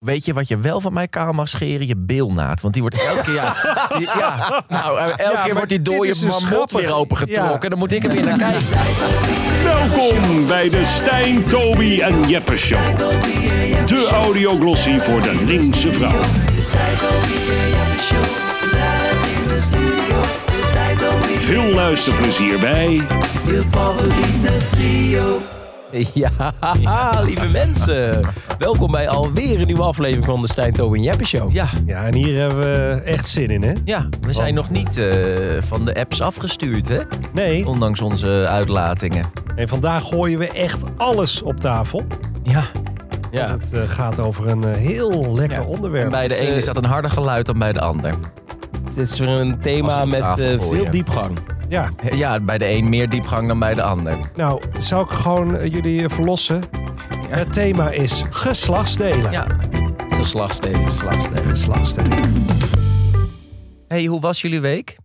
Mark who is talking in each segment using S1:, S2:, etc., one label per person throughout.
S1: Weet je wat je wel van mij kaal mag scheren? Je bilnaad. Want die wordt elke keer... Ja, die- ja, nou, eh, elke
S2: Ja,
S1: keer wordt die dode
S2: is dus
S1: mamot weer opengetrokken.
S2: Ja.
S1: Dan moet ik er weer naar kijken.
S3: Welkom bij de Stijn, Toby en Jeppe Show. De audioglossie voor de linkse vrouw. Veel luisterplezier bij
S4: Ja, lieve mensen. Welkom bij alweer een nieuwe aflevering van de Stijn Tobe en Jeppe Show.
S1: Ja,
S2: Ja, en hier hebben we echt zin in, hè?
S1: ja, we zijn nog niet eh, van de apps afgestuurd, hè?
S2: Nee,
S1: Ondanks onze uitlatingen.
S2: en vandaag gooien we echt alles op tafel.
S1: Ja,
S4: Ja.
S2: Het eh, gaat over een eh, heel lekker
S1: Ja.
S2: onderwerp.
S1: en bij de ene is dat een harder geluid dan bij de ander.
S4: Het is weer een thema met eh, veel diepgang.
S2: Ja,
S1: Ja, bij de een meer diepgang dan bij de ander.
S2: nou, zou ik gewoon eh, jullie eh, verlossen? Het thema is geslachtsdelen.
S1: Ja.
S4: Geslachtsdelen. Geslachtsdelen.
S2: Geslachtsdelen.
S1: hey, hoe was jullie week?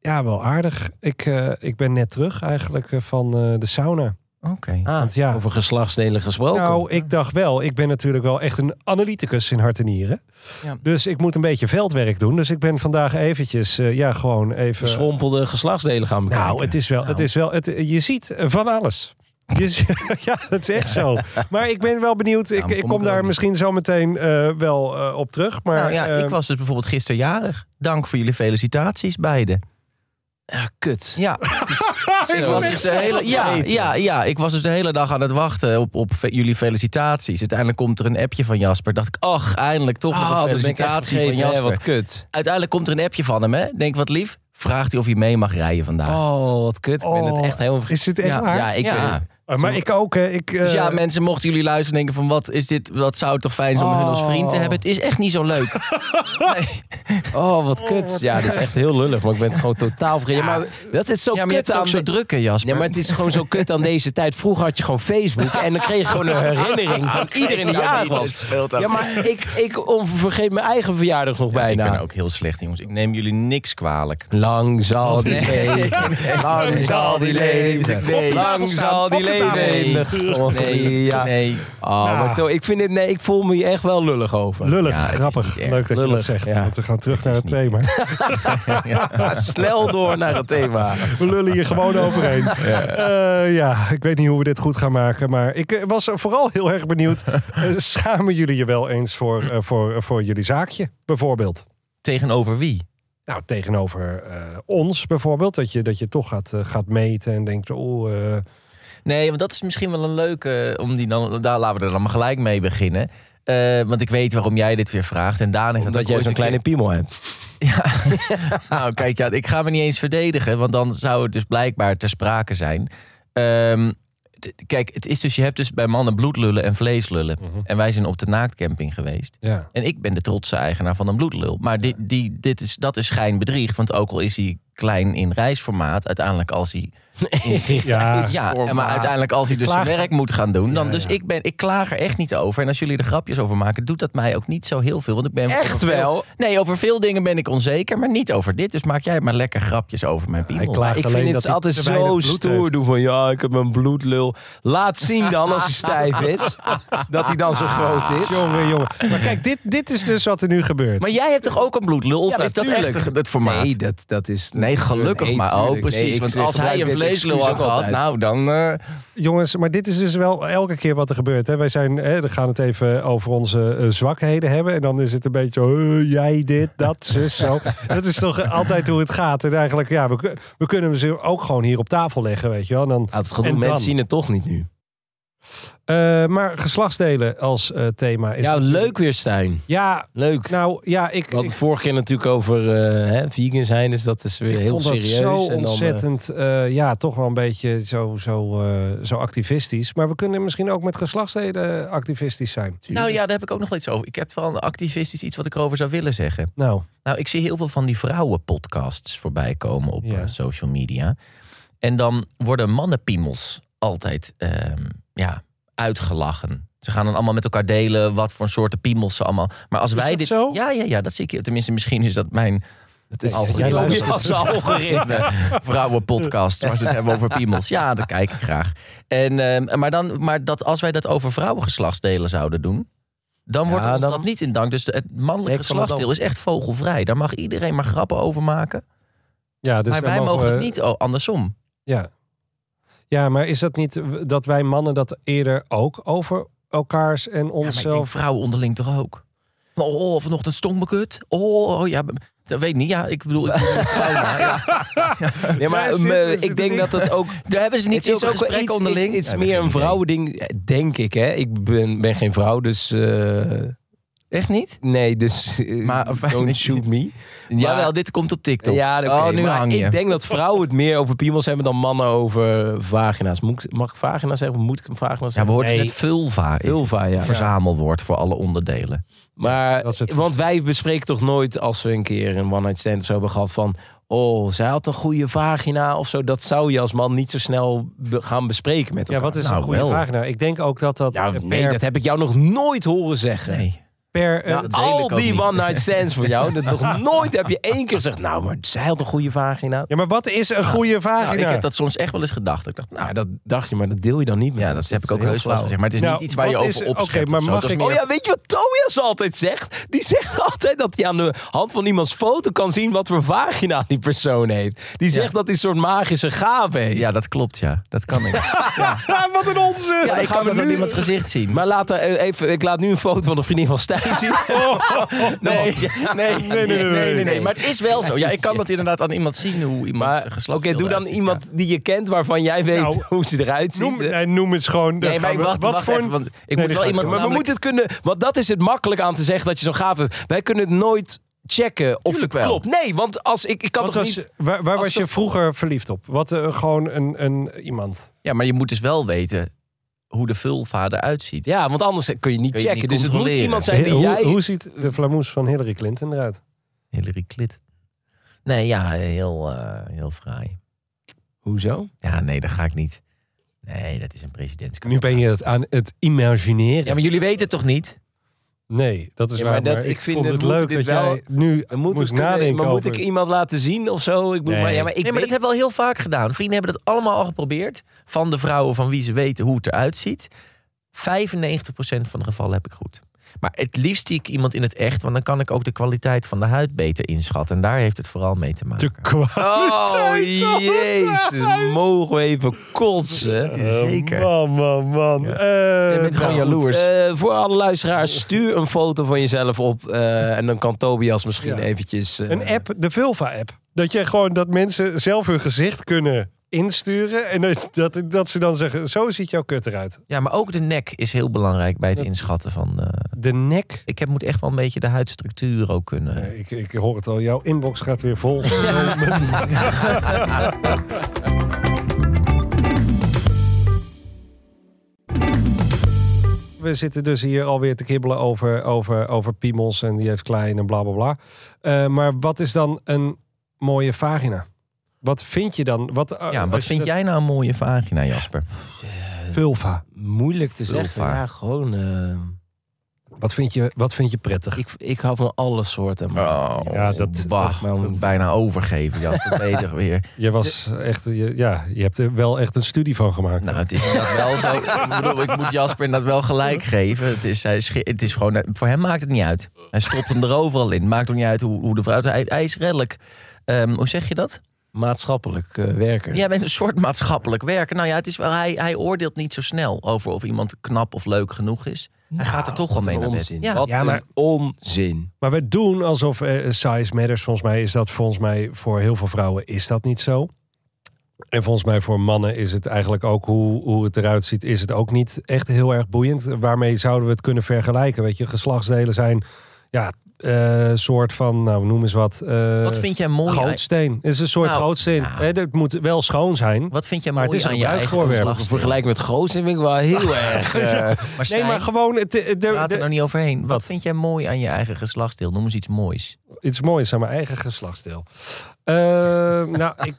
S2: Ja, wel aardig. Ik, eh, ik ben net terug eigenlijk van eh, de sauna.
S1: Oké.
S4: Ah,
S2: Want ja.
S4: Over geslachtsdelen gesproken.
S2: Nou, ik dacht wel, ik ben natuurlijk wel echt een analyticus in hart en nieren.
S1: Ja.
S2: Dus ik moet een beetje veldwerk doen. Dus ik ben vandaag eventjes, eh, ja, gewoon even...
S4: Verschrompelde geslachtsdelen gaan bekijken.
S2: Nou, het is wel, het
S1: Nou.
S2: is wel, het, je ziet van alles. Je ja, dat is echt zo. Maar ik ben wel benieuwd. Ik, ik
S1: kom
S2: daar misschien zo meteen eh, wel eh, op terug. Maar
S1: nou ja, ik was dus bijvoorbeeld gisteren jarig. Dank voor jullie felicitaties, beide.
S4: Ja, kut.
S1: Ja, ik was dus de hele, ja, ja, ja, ik was dus de hele dag aan het wachten op, op jullie felicitaties. Uiteindelijk komt er een appje van Jasper. Dacht ik, ach, eindelijk toch nog
S4: Ah,
S1: een
S4: ben ik echt
S1: felicitatie van
S4: hè,
S1: Jasper.
S4: Wat kut.
S1: Uiteindelijk komt er een appje van hem, hè? Denk wat lief. Vraagt hij of hij mee mag rijden vandaag.
S4: Oh, wat kut. Ik ben
S2: Oh,
S4: het echt helemaal vergeten.
S2: is dit echt
S1: ja,
S2: waar?
S4: Ja, ik
S1: Ja.
S2: Eh, maar ik ook. hè. Ik, eh,
S1: Dus ja, mensen, mochten jullie luisteren en denken van wat is dit, wat zou het toch fijn zijn om hun als vriend te
S4: Oh.
S1: hebben. Het is echt niet zo leuk. Nee.
S4: Oh, wat kut. Ja, dat is echt heel lullig. Maar ik ben het gewoon totaal vergeten. Ja, maar dat is zo
S1: Ja, maar je hebt
S4: kut
S1: het
S4: aan
S1: zo
S4: de-
S1: druk, hè, Jasper?
S4: Ja, maar het is gewoon zo kut aan deze tijd. Vroeger had je gewoon Facebook en dan kreeg je gewoon een herinnering van iedereen die jarig was. Ja, maar ik, ik vergeet mijn eigen verjaardag nog
S1: Ja, ik
S4: bijna.
S1: ben ook heel slecht, jongens. Ik neem jullie niks kwalijk.
S4: Lang zal die leven. Lang zal die leven. Lang zal die leven. In de glorie.
S1: Nee,
S4: Ja.
S1: nee.
S4: Oh,
S2: Nou.
S4: maar toch, ik vind het, nee, ik voel me hier echt wel lullig over.
S2: Lullig,
S1: Ja,
S2: grappig. Leuk dat je
S4: Lullig,
S2: dat zegt.
S4: ja.
S2: Want we gaan terug naar het thema.
S4: Snel door naar het thema.
S2: We lullen hier gewoon overheen. Ja. ja, ik weet niet hoe we dit goed gaan maken. Maar ik eh, was vooral heel erg benieuwd. eh, schamen jullie je wel eens voor, eh, voor, voor jullie zaakje, bijvoorbeeld?
S1: Tegenover wie?
S2: Nou, tegenover eh, ons bijvoorbeeld. Dat je, dat je toch gaat, eh, gaat meten en denkt... Oh, eh,
S1: Nee, want dat is misschien wel een leuke. Om die dan, daar laten we er dan maar gelijk mee beginnen. Eh, want ik weet waarom jij dit weer vraagt. En Daan heeft dat
S4: Omdat jij
S1: ooit
S4: zo'n
S1: een
S4: kleine piemel hebt.
S1: Ja. nou, kijk, ja, ik ga me niet eens verdedigen. Want dan zou het dus blijkbaar ter sprake zijn. Ehm, kijk, het is dus, je hebt dus bij mannen bloedlullen en vleeslullen. En wij zijn op de naaktcamping geweest.
S2: ja.
S1: En ik ben de trotse eigenaar van een bloedlul. Maar die, die, dit is, dat is schijnbedriegt. Want ook al is hij klein in reisformaat, uiteindelijk als hij.
S2: Ja,
S1: Ja, en maar uiteindelijk als hij dus zijn werk moet gaan doen, dan
S2: Ja,
S1: dus
S2: ja.
S1: ik ben, ik klaag er echt niet over. En als jullie er grapjes over maken, doet dat mij ook niet zo heel veel. Want ik ben
S4: Echt
S1: veel-
S4: wel?
S1: Nee, over veel dingen ben ik onzeker, maar niet over dit. Dus maak jij maar lekker grapjes over mijn piemel.
S4: Ik
S2: alleen
S4: vind het altijd zo stoer
S2: heeft.
S4: doen van ja, ik heb een bloedlul. Laat zien dan als hij stijf is. Dat hij dan zo groot is.
S2: Jongen, jongen. Maar kijk, dit, dit is dus wat er nu gebeurt.
S1: Maar jij hebt toch ook een bloedlul? Of
S4: Ja,
S1: is dat echt het formaat?
S4: Nee, dat, dat is...
S1: Nee, gelukkig
S4: Nee,
S1: maar. Oh, precies.
S4: Nee, ik
S1: Want als hij een
S4: dit excuus
S1: had gehad, nou dan... eh,
S2: Jongens, maar dit is dus wel elke keer wat er gebeurt. Hè. Wij zijn, hè, we gaan het even over onze eh, zwakheden hebben. En dan is het een beetje, jij dit, dat, zus, zo. dat is toch altijd hoe het gaat. En eigenlijk, ja, we, we kunnen ze ook gewoon hier op tafel leggen, weet je wel. En Dan,
S4: Ja, het
S2: En
S4: mensen zien het toch niet nu.
S2: Eh, maar geslachtsdelen als eh, thema is
S4: ja,
S2: natuurlijk-
S4: leuk weer, Stijn.
S2: Ja,
S4: Leuk.
S2: nou, ja, ik,
S4: We hadden
S2: ik,
S4: vorige keer natuurlijk over eh, hè, vegan zijn. Dus dat is weer
S2: ik
S4: heel
S2: vond dat
S4: serieus.
S2: zo
S4: En dan, eh,
S2: ontzettend, eh, ja, toch wel een beetje zo, zo, eh, zo activistisch. Maar we kunnen misschien ook met geslachtsdelen activistisch zijn.
S1: Nou ja, daar heb ik ook nog wel iets over. Ik heb wel een activistisch iets wat ik erover zou willen zeggen.
S2: Nou,
S1: Nou, ik zie heel veel van die vrouwenpodcasts voorbij komen op
S2: Ja.
S1: social media. En dan worden mannenpiemels altijd ehm, ja, uitgelachen. Ze gaan dan allemaal met elkaar delen wat voor soorten piemels ze allemaal. Maar als
S2: Is
S1: wij
S2: dat
S1: dit.
S2: zo?
S1: Ja, ja, ja, dat zie ik. Tenminste, misschien is dat mijn
S4: Het is
S1: Algoritme. Algoritme. Vrouwenpodcast, waar ze het hebben over piemels. Ja, dat kijk ik graag. En, ehm, maar, dan, maar dat als wij dat over vrouwengeslachtsdelen zouden doen... Dan wordt
S4: Ja,
S1: ons
S4: dan-
S1: dat niet in dank. Dus de- het mannelijk
S4: Sterk van het
S1: geslachtsdeel is echt vogelvrij. Daar mag iedereen maar grappen over maken.
S2: Ja, dus
S1: maar wij mogen
S2: we-
S1: het niet oh, andersom.
S2: Ja. Ja, maar is dat niet dat wij mannen dat eerder ook over elkaars en
S1: Ja, maar ik denk
S2: onszelf...
S1: vrouwen onderling toch ook? Oh, vanochtend stonk me kut. Oh, oh, ja, dat weet ik niet. Ja, ik bedoel, ik ja.
S4: Nee, maar
S2: Ja, zit-
S4: eh,
S2: zit
S4: ik denk dat het ook
S1: Daar hebben ze niet zo'n gesprek
S4: iets,
S1: onderling.
S4: Het is
S1: Ja,
S4: meer een vrouwending, denk ik. Hè? Ik ben, ben geen vrouw, dus eh,
S1: Echt niet?
S4: nee, dus uh,
S1: Maar-
S4: don't shoot me.
S1: Jawel, dit komt op TikTok.
S4: Ja, oké,
S1: oh, nu
S4: maar
S1: hang je.
S4: Ik denk dat vrouwen het meer over piemels hebben dan mannen over vagina's. Moet mag ik vagina zeggen of moet ik een vagina
S1: ja,
S4: zeggen?
S1: we hoorden
S2: Nee.
S1: net vulva. is
S4: Vulva, ja.
S1: Het verzamelwoord voor alle onderdelen.
S4: Maar,
S2: dat is het
S4: want wij bespreken toch nooit als we een keer een one-night stand of zo hebben gehad van... Oh, zij had een goede vagina of zo. Dat zou je als man niet zo snel be- gaan bespreken met
S2: Ja,
S4: elkaar.
S2: wat is
S1: Nou,
S2: een goede
S1: wel.
S2: vraag nou? Ik denk ook dat dat
S4: Nou,
S2: eh,
S4: nee, dat heb ik jou nog nooit horen zeggen.
S1: Nee.
S2: Per eh,
S1: Ja, dat
S4: Al die
S1: niet.
S4: one-night stands voor jou. Dat nog nooit heb je één keer gezegd... Nou, maar zij had een goede vagina.
S2: Ja, maar wat is een goede vagina?
S1: Nou, ik heb dat soms echt wel eens gedacht. Ik dacht, nou,
S4: Ja, dat dacht je, maar dat deel je dan niet met
S1: ja, dat heb ik ook
S4: is
S1: heus wel eens
S4: flauw.
S1: gezegd. Maar het is
S2: Nou,
S1: niet iets waar je over opschept.
S2: oké, maar mag ik-
S1: meer-
S4: Oh ja, weet je wat Tobias altijd zegt? Die zegt altijd dat hij aan de hand van iemands foto kan zien wat voor vagina die persoon heeft. Die zegt dat hij een soort magische gave heeft.
S1: Ja, dat klopt, ja. Dat kan ik.
S2: Ah, wat een onzin!
S1: Ja, ik
S4: gaan
S1: kan
S4: we
S1: dat op
S4: nu-
S1: iemands gezicht zien.
S4: Maar laat, eh, even, ik laat nu een foto van de vriendin van Stijn
S1: Nee, nee, nee, nee, nee,
S2: nee, nee.
S1: Maar het is wel zo. Ja, ik kan dat inderdaad aan iemand zien hoe iemand
S4: Maar
S1: zijn
S4: oké, doe dan iemand die je kent waarvan jij weet
S2: Nou,
S4: hoe ze eruit ziet.
S2: Noem, nee, noem eens gewoon...
S1: Nee, maar ik wacht,
S2: wat
S1: wacht
S2: voor
S1: even, want ik moet wel iemand...
S4: maar we moeten het kunnen, want dat is het makkelijk aan te zeggen dat je zo'n gave hebt. Wij kunnen het nooit checken of
S1: Tuurlijk
S4: het
S1: wel.
S4: klopt. Nee, want als ik, ik kan toch
S2: was,
S4: niet...
S2: waar waar was je vroeger verliefd op? Wat eh, gewoon een, een iemand.
S1: Ja, maar je moet dus wel weten hoe de vulva eruit ziet.
S4: Ja, want anders kun je niet
S1: Kun je
S4: checken.
S1: niet
S4: dus het moet iemand zijn die
S2: hoe,
S4: jij...
S2: hoe ziet de flamoes van Hillary Clinton eruit?
S1: Hillary Clinton. Nee, ja, heel, eh, heel fraai.
S4: Hoezo?
S1: Ja, nee, dat ga ik niet. Nee, dat is een presidentskant.
S2: Nu ben je het aan het imagineren.
S1: Ja, maar jullie weten het toch niet?
S2: Nee, dat is
S4: Ja,
S2: waar.
S4: maar
S2: Maar,
S4: dat-
S2: ik,
S4: ik vind
S2: vond
S4: het
S2: het
S4: moet
S2: leuk
S4: dit
S2: dat
S4: wel-
S2: jij nu moest
S4: kunnen-
S2: nadenken
S4: maar moet ik iemand laten zien of zo? Ik moet,
S2: Nee.
S4: maar, ja, maar ik
S1: nee, maar dat hebben we al heel vaak gedaan. Vrienden hebben dat allemaal al geprobeerd. Van de vrouwen van wie ze weten hoe het eruit ziet. 95% van de gevallen heb ik goed. Maar het liefst zie ik iemand in het echt. Want dan kan ik ook de kwaliteit van de huid beter inschatten. En daar heeft het vooral mee te maken.
S2: te kwaad.
S4: Oh, jezus. Mogen we even kotsen?
S1: Zeker.
S2: Man, man, man.
S1: Je
S2: Eh,
S1: bent gewoon
S2: nou,
S1: jaloers.
S4: Eh, voor alle luisteraars, stuur een foto van jezelf op. eh, en dan kan Tobias misschien
S2: Ja.
S4: eventjes... eh,
S2: Een app, de Vulva-app. Dat je gewoon dat mensen zelf hun gezicht kunnen insturen. En dat, dat, ze dan zeggen, zo ziet jouw kut eruit.
S1: Ja, maar ook de nek is heel belangrijk bij het inschatten van... eh,
S2: De nek.
S1: ik heb, moet echt wel een beetje de huidstructuur ook kunnen...
S2: Ik, ik hoor het al, jouw inbox gaat weer vol. We zitten dus hier alweer te kibbelen over, over, over piemels en die heeft klein en bla bla bla. Eh, maar wat is dan een mooie vagina? Wat vind je dan? Wat, eh,
S1: ja, wat vind
S2: dat-
S1: jij nou een mooie vagina, Jasper?
S2: Vulva.
S4: moeilijk te zeggen.
S1: Vulva.
S4: Ja, gewoon... eh,
S2: Wat vind je, wat vind je prettig?
S4: ik, ik hou van alle soorten.
S1: Oh,
S2: Ja, dat-
S1: wacht,
S4: dat-
S1: bijna overgeven, Jasper. Beter weer.
S2: Je was echt, je, ja, je hebt er wel echt een studie van gemaakt.
S1: Nou, het is wel zo. Ik bedoel, ik moet Jasper inderdaad wel gelijk geven. Het is, hij het is gewoon, voor hem maakt het niet uit. Hij stopt hem er overal in. Maakt ook niet uit hoe, hoe de vrouw... Hij, hij is redelijk... ehm, hoe zeg je dat?
S4: Maatschappelijk eh, werken.
S1: Jij bent een soort maatschappelijk werker. Nou ja, het is wel, hij, hij oordeelt niet zo snel over of iemand knap of leuk genoeg is. Hij gaat er toch wel mee naar bed.
S4: onzin.
S1: Ja,
S4: Wat
S2: Ja, maar-
S4: een onzin.
S2: Maar we doen alsof eh, size matters. Volgens mij is dat volgens mij voor heel veel vrouwen is dat niet zo. En volgens mij voor mannen is het eigenlijk ook hoe, hoe het eruit ziet, is het ook niet echt heel erg boeiend. Waarmee zouden we het kunnen vergelijken? Weet je, geslachtsdelen zijn ja, eh soort van, nou noem eens wat. eh,
S1: Wat vind jij mooi aan,
S2: Gootsteen. Het is een soort
S1: Nou.
S2: Hè, Het moet wel schoon zijn.
S1: wat vind jij
S2: Maar het
S1: mooi
S2: is een
S1: aan je?
S4: Vergelijk met Goos vind ik wel heel erg... eh,
S1: Maar
S2: Nee, maar gewoon het, de, de,
S1: praat er nou niet overheen. Wat,
S2: Wat?
S1: vind jij mooi aan je eigen geslachtsdeel? Noem eens iets moois.
S2: iets moois aan mijn eigen geslachtsdeel. Eh, nou, ik,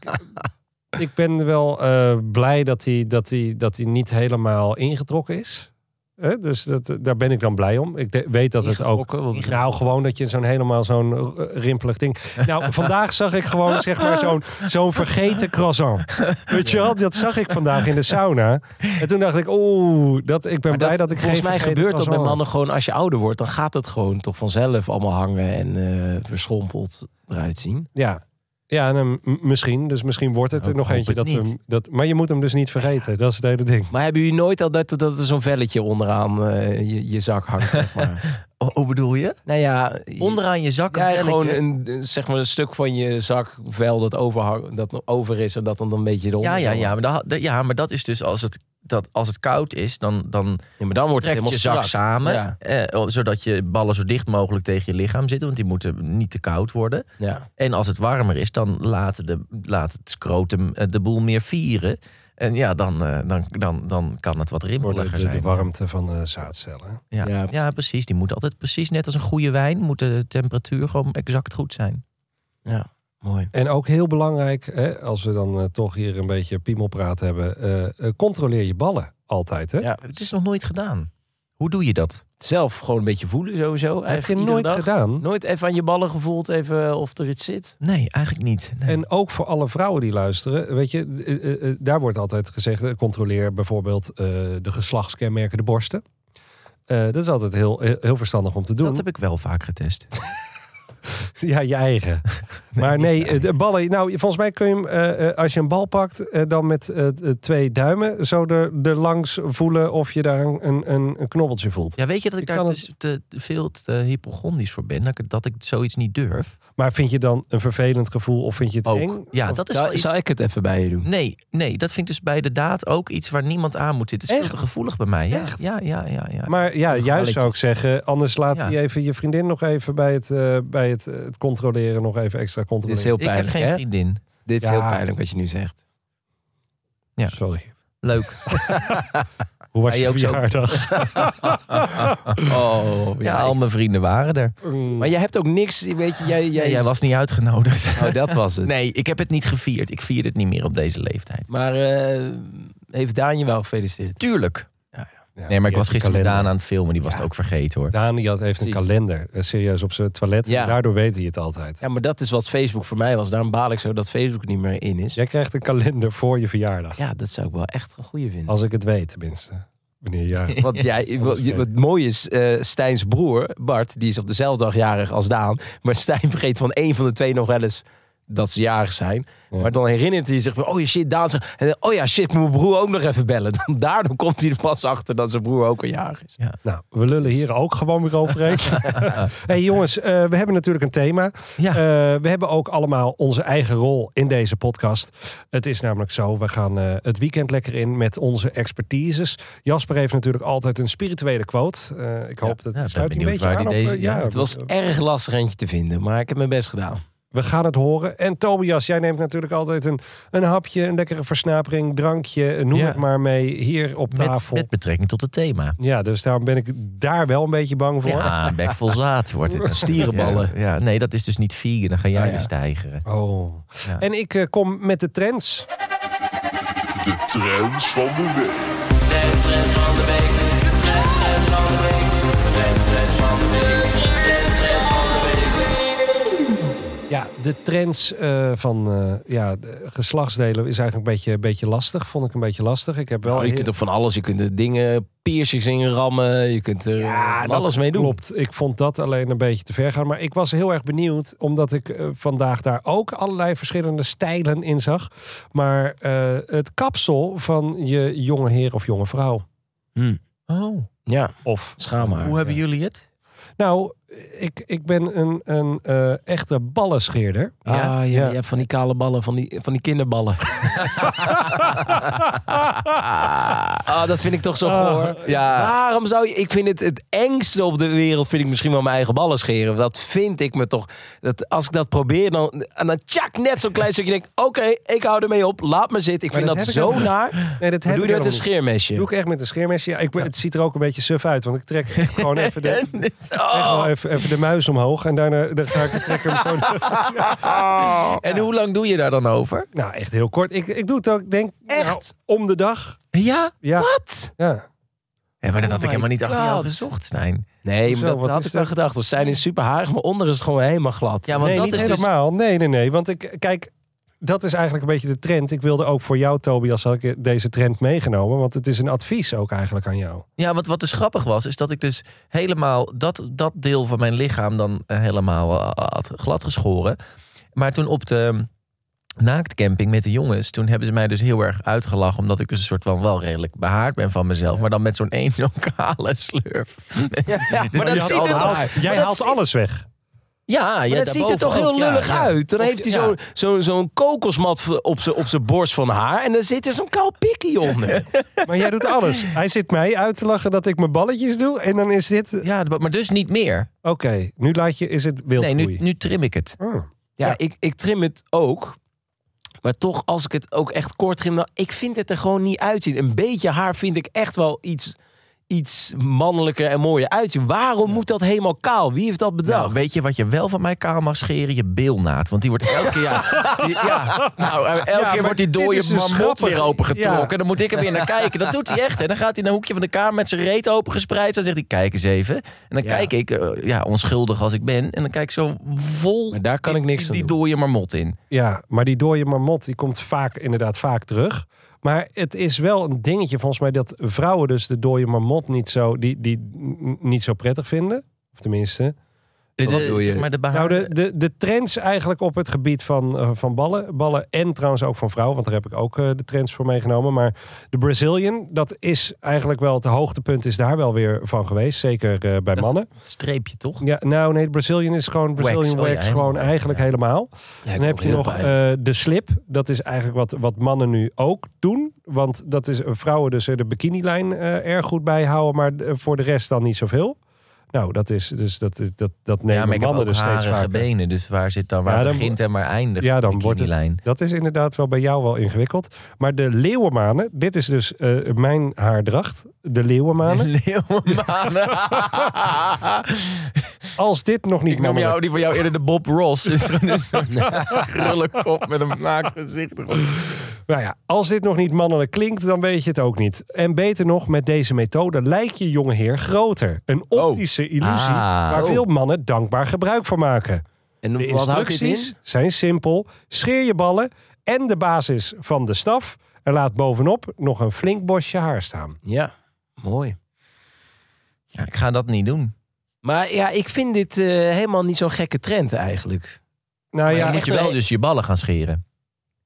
S2: ik ben wel eh, blij dat hij, dat, hij, dat hij niet helemaal ingetrokken is. Dus dat, daar ben ik dan blij om. Ik de- weet dat het ook... Nou, gewoon dat je zo'n helemaal zo'n eh, rimpelig ding... Nou, vandaag zag ik gewoon zeg maar zo'n zo'n vergeten croissant. Weet je wel? Dat zag ik vandaag in de sauna. En toen dacht ik, oeh, dat, ik ben
S4: Maar
S2: blij dat, ik
S4: volgens
S2: geen
S4: mij
S2: vergeten
S4: gebeurt dat met mannen gewoon als je ouder wordt. Dan gaat het gewoon toch vanzelf allemaal hangen en eh, verschrompeld eruit zien.
S2: Ja. Ja, m- misschien. Dus misschien wordt het er
S1: Nou,
S2: nog eentje. Dat hem- dat, maar je moet hem dus niet vergeten. Dat is het hele ding.
S4: Maar hebben jullie nooit al dat, dat er zo'n velletje onderaan eh, je, je zak hangt, zeg maar?
S1: Oh, hoe bedoel je?
S4: nou ja,
S1: Onderaan je zak
S4: ja, gewoon een, zeg maar een stuk van je zakvel dat, overhang, dat nog over is en dat dan een beetje eronder.
S1: Ja, ja, ja, maar dat, dat- ja, maar dat is dus als het, dat, als het koud is, dan, dan
S4: Ja, maar dan wordt het
S1: trekt je
S4: helemaal
S1: zak
S4: strak.
S1: samen.
S4: Ja,
S1: Eh, zodat je ballen zo dicht mogelijk tegen je lichaam zitten. Want die moeten niet te koud worden.
S4: ja.
S1: En als het warmer is, dan laat, de, laat het scrotum eh, de boel meer vieren. En ja, dan, eh, dan, dan, dan kan het wat rimpeliger
S2: de, de
S1: zijn.
S2: warmte van de zaadcellen.
S1: Ja.
S4: Ja.
S1: Ja. precies. Die moet altijd precies net als een goede wijn... moet de temperatuur gewoon exact goed zijn.
S4: ja, mooi.
S2: En ook heel belangrijk, hè, als we dan eh, toch hier een beetje piemelpraat hebben. eh, eh, controleer je ballen altijd. Hè?
S4: Ja.
S1: Het is nog nooit gedaan. Hoe doe je dat?
S4: Zelf gewoon een beetje voelen sowieso.
S2: Heb je
S4: eigenlijk iedere
S2: nooit
S4: dag.
S2: gedaan.
S4: Nooit even aan je ballen gevoeld, even of er iets zit.
S1: Nee, eigenlijk niet. Nee.
S2: En ook voor alle vrouwen die luisteren, weet je, daar wordt altijd gezegd: controleer bijvoorbeeld eh, de geslachtskenmerken, de borsten. Eh, dat is altijd heel, heel, heel verstandig om te doen.
S1: dat heb ik wel vaak getest.
S2: Ja, je eigen. maar nee, eh, de ballen. Nou, volgens mij kun je hem, eh, eh, als je een bal pakt, eh, dan met twee duimen zo er, er langs voelen of je daar een, een, een knobbeltje voelt.
S1: Ja, weet je dat ik daar dus te, te veel te hypochondisch voor ben? Dat ik, dat ik zoiets niet durf?
S2: Maar vind je dan een vervelend gevoel of vind je het
S1: Ook.
S2: eng?
S1: Ja,
S2: Of-
S1: dat is
S4: Zou,
S1: wel iets...
S4: zou ik het even bij je doen?
S1: Nee, nee, dat vind ik dus bij de daad ook iets waar niemand aan moet zitten. Het is
S2: Echt?
S1: veel te gevoelig bij mij. Ja,
S2: Echt?
S1: ja, ja, ja. ja.
S2: Maar ja, juist zou ik zeggen, anders laat
S1: Ja.
S2: je even je vriendin nog even bij het, bij het, het controleren nog even extra
S4: Dit
S2: controleren.
S4: is heel
S1: ik heb
S4: pijnlijk,
S1: geen
S4: hè?
S1: vriendin.
S4: Dit is
S2: Ja.
S4: heel pijnlijk wat je nu zegt.
S1: Ja.
S2: Sorry.
S1: Leuk.
S2: Hoe was
S1: Hij
S2: je
S1: ook zo.
S2: verjaardag?
S4: Oh,
S1: Ja, al mijn vrienden waren er.
S4: Maar jij hebt ook niks, weet je, jij, jij
S1: was niet uitgenodigd.
S4: Oh, dat was het.
S1: Nee, ik heb het niet gevierd. Ik vier het niet meer op deze leeftijd.
S4: Maar eh, heeft Daan je wel gefeliciteerd?
S1: Tuurlijk.
S2: Ja,
S1: Nee, maar ik was gisteren met Daan aan het filmen. Die was
S2: Ja.
S1: het ook vergeten hoor.
S2: Daan die had, heeft een kalender, eh, serieus, op zijn toilet.
S4: Ja.
S2: Daardoor weet hij het altijd.
S4: Ja, maar dat is wat Facebook voor mij was. Daarom baal ik zo dat Facebook niet meer in is.
S2: Jij krijgt een kalender voor je verjaardag.
S4: Ja, dat zou ik wel echt een goede vinden.
S2: Als ik het weet, tenminste. Wanneer ja.
S4: Want jij, wat mooi is, eh Stijns broer, Bart, die is op dezelfde dag jarig als Daan. Maar Stijn vergeet van één van de twee nog wel eens dat ze jarig zijn.
S2: Ja.
S4: Maar dan herinnert hij zich van, oh ja, shit, Daan. En oh ja, shit, moet mijn broer ook nog even bellen. Dan, daardoor komt hij er pas achter dat zijn broer ook al jarig is.
S2: Nou, we lullen hier ook gewoon weer overheen. hey jongens, eh, we hebben natuurlijk een thema.
S1: Ja.
S2: Eh, we hebben ook allemaal onze eigen rol in deze podcast. Het is namelijk zo, we gaan eh, het weekend lekker in met onze expertises. Jasper heeft natuurlijk altijd een spirituele quote. Ik hoop dat
S1: ja,
S2: het
S1: ik
S2: sluit
S1: ben
S2: een beetje aan op,
S1: deze- ja,
S2: ja,
S4: Het was erg lastig eentje te vinden, maar ik heb mijn best gedaan.
S2: We gaan het horen. En Tobias, jij neemt natuurlijk altijd een, een hapje, een lekkere versnapering, drankje, noem
S1: Ja.
S2: het maar mee, hier op tafel.
S1: met betrekking tot het thema.
S2: Ja, dus daarom ben ik daar wel een beetje bang voor.
S1: Ja, een bek vol zaad wordt het.
S4: Stierenballen.
S1: Ja, ja, nee, dat is dus niet vegan. Dan ga jij
S4: Ah, ja.
S1: weer stijgeren.
S2: Oh.
S1: Ja.
S2: En ik eh, kom met de trends.
S3: De trends van de week.
S2: Ja, de trends eh, van eh, ja, de geslachtsdelen is eigenlijk een beetje, een beetje lastig. Vond ik een beetje lastig. Ik heb wel.
S4: Nou, je
S2: heel-
S4: kunt er van alles, je kunt er dingen, piercings in rammen, je kunt er
S2: ja,
S4: van
S2: dat
S4: alles mee doen.
S2: Klopt. Ik vond dat alleen een beetje te ver gaan. Maar ik was heel erg benieuwd, omdat ik eh, vandaag daar ook allerlei verschillende stijlen in zag. Maar eh, het kapsel van je jonge heer of jonge vrouw.
S4: Hm.
S1: Oh,
S4: Ja,
S2: Of,
S4: schaamhaar.
S1: hoe hebben jullie het?
S2: nou, ik, ik ben een, een eh, echte ballenscheerder.
S4: Ah, ja,
S2: Ja.
S4: je hebt van die kale ballen, van die, van die kinderballen. ah, dat vind ik toch zo
S2: Ah,
S4: goor. Waarom zou je... Ik vind het het engste op de wereld, vind ik misschien wel mijn eigen ballen scheren. Dat vind ik me toch... Dat als ik dat probeer, dan, en dan tjak, net zo'n klein stukje. denk ik, oké, ik hou ermee op. Laat me zitten. Ik
S2: Maar
S4: vind
S2: dat
S4: dat,
S2: heb ik
S4: zo naar.
S2: Nee, dat
S4: Doe je met een scheermesje?
S2: Doe ik echt met een scheermesje. Ja, ik, Het ziet er ook een beetje suf uit. Want ik trek echt gewoon even de, echt
S4: Oh.
S2: wel even, even de muis omhoog. En daarna dan ga ik trekken zo.
S1: En hoe lang doe je daar dan over?
S2: Nou, echt heel kort. Ik, ik doe het ook, denk
S4: Echt?
S2: nou, om de dag.
S1: Ja?
S2: Ja.
S4: Wat?
S2: ja.
S1: Ja, maar dat
S4: Oh
S1: had ik helemaal niet achter jou gezocht, Stijn.
S4: Nee,
S2: Hoezo?
S4: maar dat
S2: Wat
S4: had ik wel gedacht. Want zijn is super harig, maar onder is het gewoon helemaal glad.
S1: Ja, want
S2: nee,
S1: dat
S2: niet
S1: is dus...
S2: helemaal. Nee, nee, nee. Want ik, kijk, dat is eigenlijk een beetje de trend. Ik wilde ook voor jou, Tobias, had ik deze trend meegenomen. Want het is een advies ook eigenlijk aan jou.
S1: Ja, want wat dus grappig was, is dat ik dus helemaal dat, dat deel van mijn lichaam dan eh, helemaal eh, had glad geschoren. Maar toen op de naaktcamping met de jongens, toen hebben ze mij dus heel erg uitgelachen. Omdat ik dus een soort van wel redelijk behaard ben van mezelf. Maar dan met zo'n één zo'n kale slurf.
S4: Ja,
S1: Dus
S4: maar dat
S1: is
S4: ziet er.
S2: Jij
S4: dat
S2: haalt alles weg.
S1: Ja,
S4: Maar
S1: ja
S4: dat ziet er toch heel
S1: ook,
S4: lullig
S1: ja.
S4: uit. Dan
S1: Of-
S4: heeft hij
S1: ja.
S4: zo'n zo, zo'n kokosmat op zijn op zijn borst van haar. En dan zit er zo'n kaal pikkie onder.
S2: Maar jij doet alles. Hij zit mij uit te lachen dat ik mijn balletjes doe. En dan is dit... Oké,
S1: Ja, maar dus niet meer.
S2: nu laat je... Is het
S1: Nee,
S2: wildgroei?
S1: nu, nu trim ik het.
S2: Oh.
S4: Ja,
S2: Ja.
S4: Ik, ik trim het ook. Maar toch, als ik het ook echt kort trim, dan, ik vind het er gewoon niet uitzien. Een beetje haar vind ik echt wel iets, iets mannelijker en mooier uitzien. Waarom moet dat helemaal kaal? Wie heeft dat bedacht?
S1: Nou, weet je wat je wel van mij kaal mag scheren? Je beelnaad. Want die wordt elke keer... Ja, die- ja, nou, eh, elke
S2: Ja,
S1: keer wordt die dode
S2: dus
S1: mamot
S2: grappig.
S1: weer opengetrokken.
S2: Ja.
S1: Dan moet ik er weer naar kijken. Dat doet hij echt. En dan gaat hij naar een hoekje van de kamer met zijn reet opengespreid. Dan zegt hij, kijk eens even. En dan kijk ik, eh, ja, onschuldig als ik ben. En dan kijk ik zo vol
S4: Maar daar kan
S1: die,
S4: ik niks
S1: die, die dode marmot in.
S2: Ja, maar die dode marmot die komt vaak, inderdaad vaak terug. Maar het is wel een dingetje volgens mij dat vrouwen dus de dode marmot niet zo, die, die niet zo prettig vinden. Of tenminste.
S1: De,
S4: Wat bedoel je?
S1: Maar de
S2: Nou, de, de, de trends eigenlijk op het gebied van, eh, van ballen. Ballen en trouwens ook van vrouwen, want daar heb ik ook eh, de trends voor meegenomen. Maar de Brazilian, dat is eigenlijk wel het hoogtepunt is daar wel weer van geweest. Zeker eh, bij mannen.
S1: Het streepje, toch?
S2: Ja, nou nee, de Brazilian is gewoon Brazilian
S1: oh ja,
S2: wax, gewoon
S1: helemaal.
S2: eigenlijk
S1: Ja.
S2: helemaal. Dan heb je nog eh, de slip. Dat is eigenlijk wat, wat mannen nu ook doen. Want dat is vrouwen dus de bikinilijn eh erg goed bijhouden. Maar voor de rest dan niet zoveel. Nou, dat is dus dat, dat, dat nemen
S1: Ja, maar
S2: mannen dus steeds vaker.
S1: benen. Dus waar zit dan, waar
S2: Ja, dan
S1: begint en waar eindigt
S2: Ja, dan wordt het-? Dat is inderdaad wel bij jou wel ingewikkeld. Maar de leeuwenmanen, dit is dus eh, mijn haardracht. De leeuwenmanen.
S1: Leeuwenmanen.
S2: Als dit nog niet
S1: Ik noem jou, die van jou eerder de Bob Ross. Is een kop met een naakt gezicht erop.
S2: Nou ja, als dit nog niet mannelijk klinkt, dan weet je het ook niet. En beter nog, met deze methode lijkt je jonge heer groter. Een optische illusie
S1: Ah.
S2: waar
S1: Oh.
S2: veel mannen dankbaar gebruik van maken.
S4: en
S2: De
S4: wat houdt dit in?
S2: instructies zijn simpel. Scheer je ballen en de basis van de staf. En laat bovenop nog een flink bosje haar staan.
S4: Ja, mooi.
S1: Ja, ik ga dat niet doen.
S4: Maar ja, ik vind dit eh, helemaal niet zo'n gekke trend eigenlijk.
S2: Nou
S1: Maar
S2: ja,
S1: dan moet je wel
S4: een-
S1: dus je ballen gaan scheren.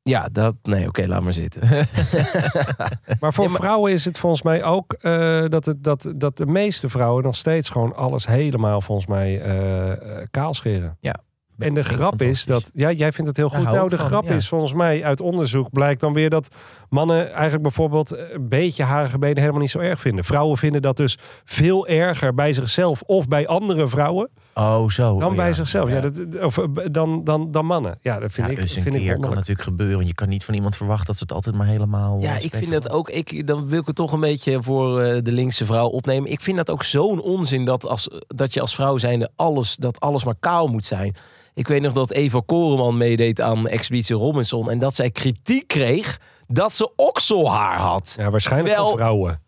S4: Ja, dat... Nee, oké, laat maar zitten.
S2: maar voor
S4: Ja, maar-
S2: vrouwen is het volgens mij ook eh, dat, het, dat, dat de meeste vrouwen nog steeds gewoon alles helemaal volgens mij eh, kaal scheren.
S1: Ja.
S2: En de grap is dat, ja, jij vindt het heel goed. Nou, de
S1: van,
S2: grap
S1: ja.
S2: is volgens mij uit onderzoek blijkt dan weer dat mannen eigenlijk bijvoorbeeld een beetje harige benen helemaal niet zo erg vinden. Vrouwen vinden dat dus veel erger bij zichzelf of bij andere vrouwen
S1: Oh, zo.
S2: dan bij
S1: ja.
S2: zichzelf. Ja. dat, of, eh, dan, dan, dan mannen. Ja, dat vind
S1: Ja,
S2: ik,
S1: dus een
S2: vind ik
S1: keer kan natuurlijk gebeuren. Want je kan niet van iemand verwachten dat ze het altijd maar helemaal...
S4: Ja,
S1: eh,
S4: ik vind dat ook. Ik, dan wil ik het toch een beetje voor eh, de linkse vrouw opnemen. Ik vind dat ook zo'n onzin dat, als, dat je als vrouw zijnde alles, dat alles maar kaal moet zijn. Ik weet nog dat Eva Koreman meedeed aan Expeditie Robinson. En dat zij kritiek kreeg dat ze okselhaar had.
S2: Ja, waarschijnlijk
S4: Terwijl-
S2: van vrouwen.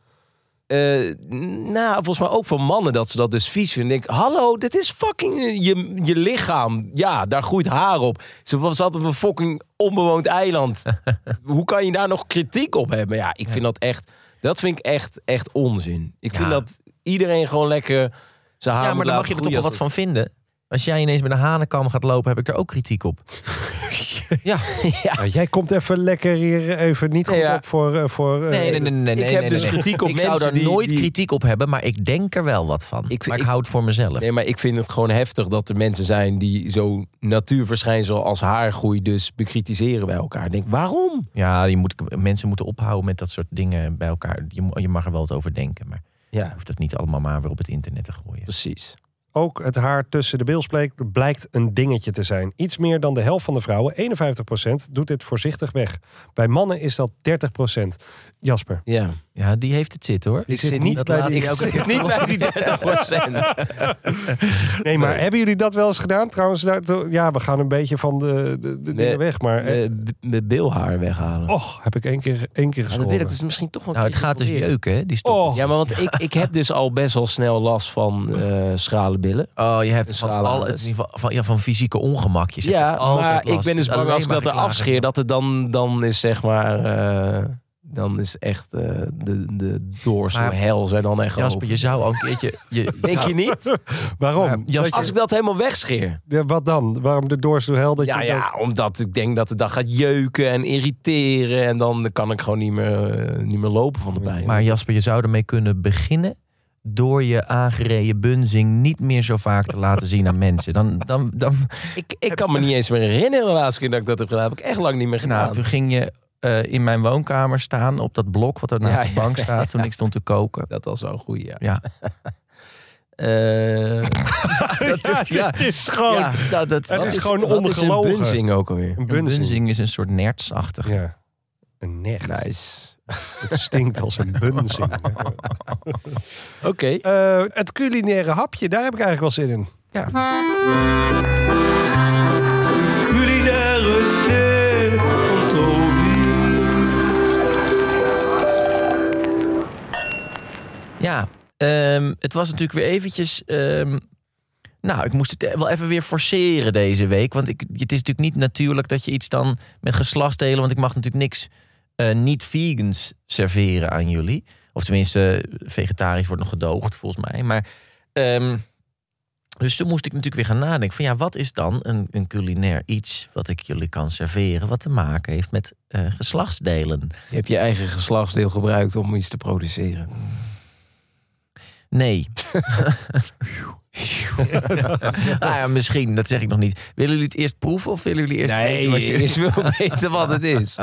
S4: Eh, nou, volgens mij ook van mannen dat ze dat dus vies vinden. Ik denk, hallo, dit is fucking eh, je, je lichaam. Ja, daar groeit haar op. Ze was altijd op een fucking onbewoond eiland. Hoe kan je daar nog kritiek op hebben? Ja, ik vind dat echt, dat vind ik echt, echt onzin. Ik vind dat iedereen gewoon lekker zijn haar
S1: Ja, maar dan mag je er toch wel wat van vinden. Als jij ineens met een hanenkam gaat lopen, heb ik er ook kritiek op. ja.
S2: Ja, jij komt even lekker hier even niet goed
S4: ja.
S2: op voor... eh, voor eh,
S1: Nee, nee, nee, nee.
S4: ik
S1: nee,
S4: heb
S1: nee,
S4: dus
S1: nee.
S4: kritiek op
S1: Ik zou daar
S4: die-
S1: nooit
S4: die-
S1: kritiek op hebben, maar ik denk er wel wat van.
S4: Ik-
S1: maar ik,
S4: ik-
S1: hou het voor mezelf.
S4: Nee, maar ik vind het gewoon heftig dat er mensen zijn die zo'n natuurverschijnsel als haargroei dus bekritiseren bij elkaar. Ik denk, waarom?
S1: Ja, je moet, mensen moeten ophouden met dat soort dingen bij elkaar. Je, je mag er wel wat over denken, maar je
S4: Ja,
S1: hoeft het niet allemaal maar weer op het internet te gooien.
S4: precies.
S2: Ook het haar tussen de bilspreek blijkt een dingetje te zijn. Iets meer dan de helft van de vrouwen, 51%, doet dit voorzichtig weg. Bij mannen is dat 30%. Jasper.
S4: Ja.
S1: Ja, die heeft het zitten hoor.
S2: Die
S4: Ik
S2: zit
S4: zit
S2: niet bij die-
S1: ik
S4: Ik
S1: ook
S4: zit niet bij die 30%
S2: Nee, maar hebben jullie dat wel eens gedaan? Trouwens, ja, we gaan een beetje van de, de, de dingen weg. Maar eh,
S4: Met bilhaar weghalen.
S2: och, heb ik één keer, één keer
S4: Ja, dat
S2: geschoren.
S4: wil ik dus misschien toch wel
S1: Nou, het gaat dus jeuken, hè? Die stop.
S2: Oh.
S4: Ja, maar want ik, ik heb dus al best wel snel last van eh schrale billen.
S1: Oh, je hebt van, al, het,
S4: dus.
S1: in ieder geval van, ja, van fysieke ongemakjes.
S4: Ja,
S1: altijd
S4: maar ik
S1: last.
S4: ben dus bang
S1: alleen
S4: als ik dat er afscheer, dat het dan, dan is zeg maar... dan is echt eh, de, de doors
S1: Maar-
S4: to hell zijn dan echt
S1: Jasper,
S4: open.
S1: je zou ook een keertje... Je,
S4: Denk je niet?
S2: Waarom?
S1: Maar Jasper-
S4: Als ik dat helemaal wegscheer.
S2: Ja, wat dan? Waarom de doors to hell? Dat
S4: Ja,
S2: je
S4: ja, omdat ik denk dat het dan gaat jeuken en irriteren. En dan kan ik gewoon niet meer, eh, niet meer lopen van de pijn.
S1: Maar Jasper, je zou ermee kunnen beginnen door je aangereden bunzing niet meer zo vaak te laten zien aan mensen. Dan, dan, dan,
S4: ik, ik kan me niet eens meer herinneren de laatste keer dat ik dat heb gedaan. Heb ik echt lang niet meer gedaan.
S1: nou, toen ging je eh, in mijn woonkamer staan op dat blok wat er naast
S4: Ja,
S1: de
S4: ja,
S1: bank
S4: ja,
S1: staat toen
S4: ja.
S1: ik stond te koken.
S4: Dat was wel een goeie, ja.
S1: Ja,
S4: Eh,
S2: ja,
S1: ja.
S2: het is gewoon
S1: ja dat,
S2: Het
S1: dat
S2: is
S1: is
S2: gewoon
S4: is een
S2: ongelogen.
S4: bunzing ook alweer?
S2: een
S1: een
S2: bunzing.
S1: is een soort nertsachtig.
S2: Ja, een necht.
S4: Nice.
S2: Het stinkt als een bunzing.
S4: Oké.
S2: Eh, het culinaire hapje, daar heb ik eigenlijk wel zin in.
S3: Culinaire
S1: Ehm, het was natuurlijk weer eventjes... ehm, nou, ik moest het wel even weer forceren deze week. Want ik, het is natuurlijk niet natuurlijk dat je iets dan met geslachtsdelen... want ik mag natuurlijk niks eh, niet-vegans serveren aan jullie. Of tenminste, vegetarisch wordt nog gedoogd volgens mij. Maar, ehm, dus toen moest ik natuurlijk weer gaan nadenken van... ja, wat is dan een, een culinair iets wat ik jullie kan serveren... wat te maken heeft met eh, geslachtsdelen?
S4: Je hebt je eigen geslachtsdeel gebruikt om iets te produceren.
S1: Nee. nou ja, misschien, dat zeg ik nog niet. Willen jullie het eerst proeven of willen jullie eerst weten wat je...
S4: eerst wil weten wat het is.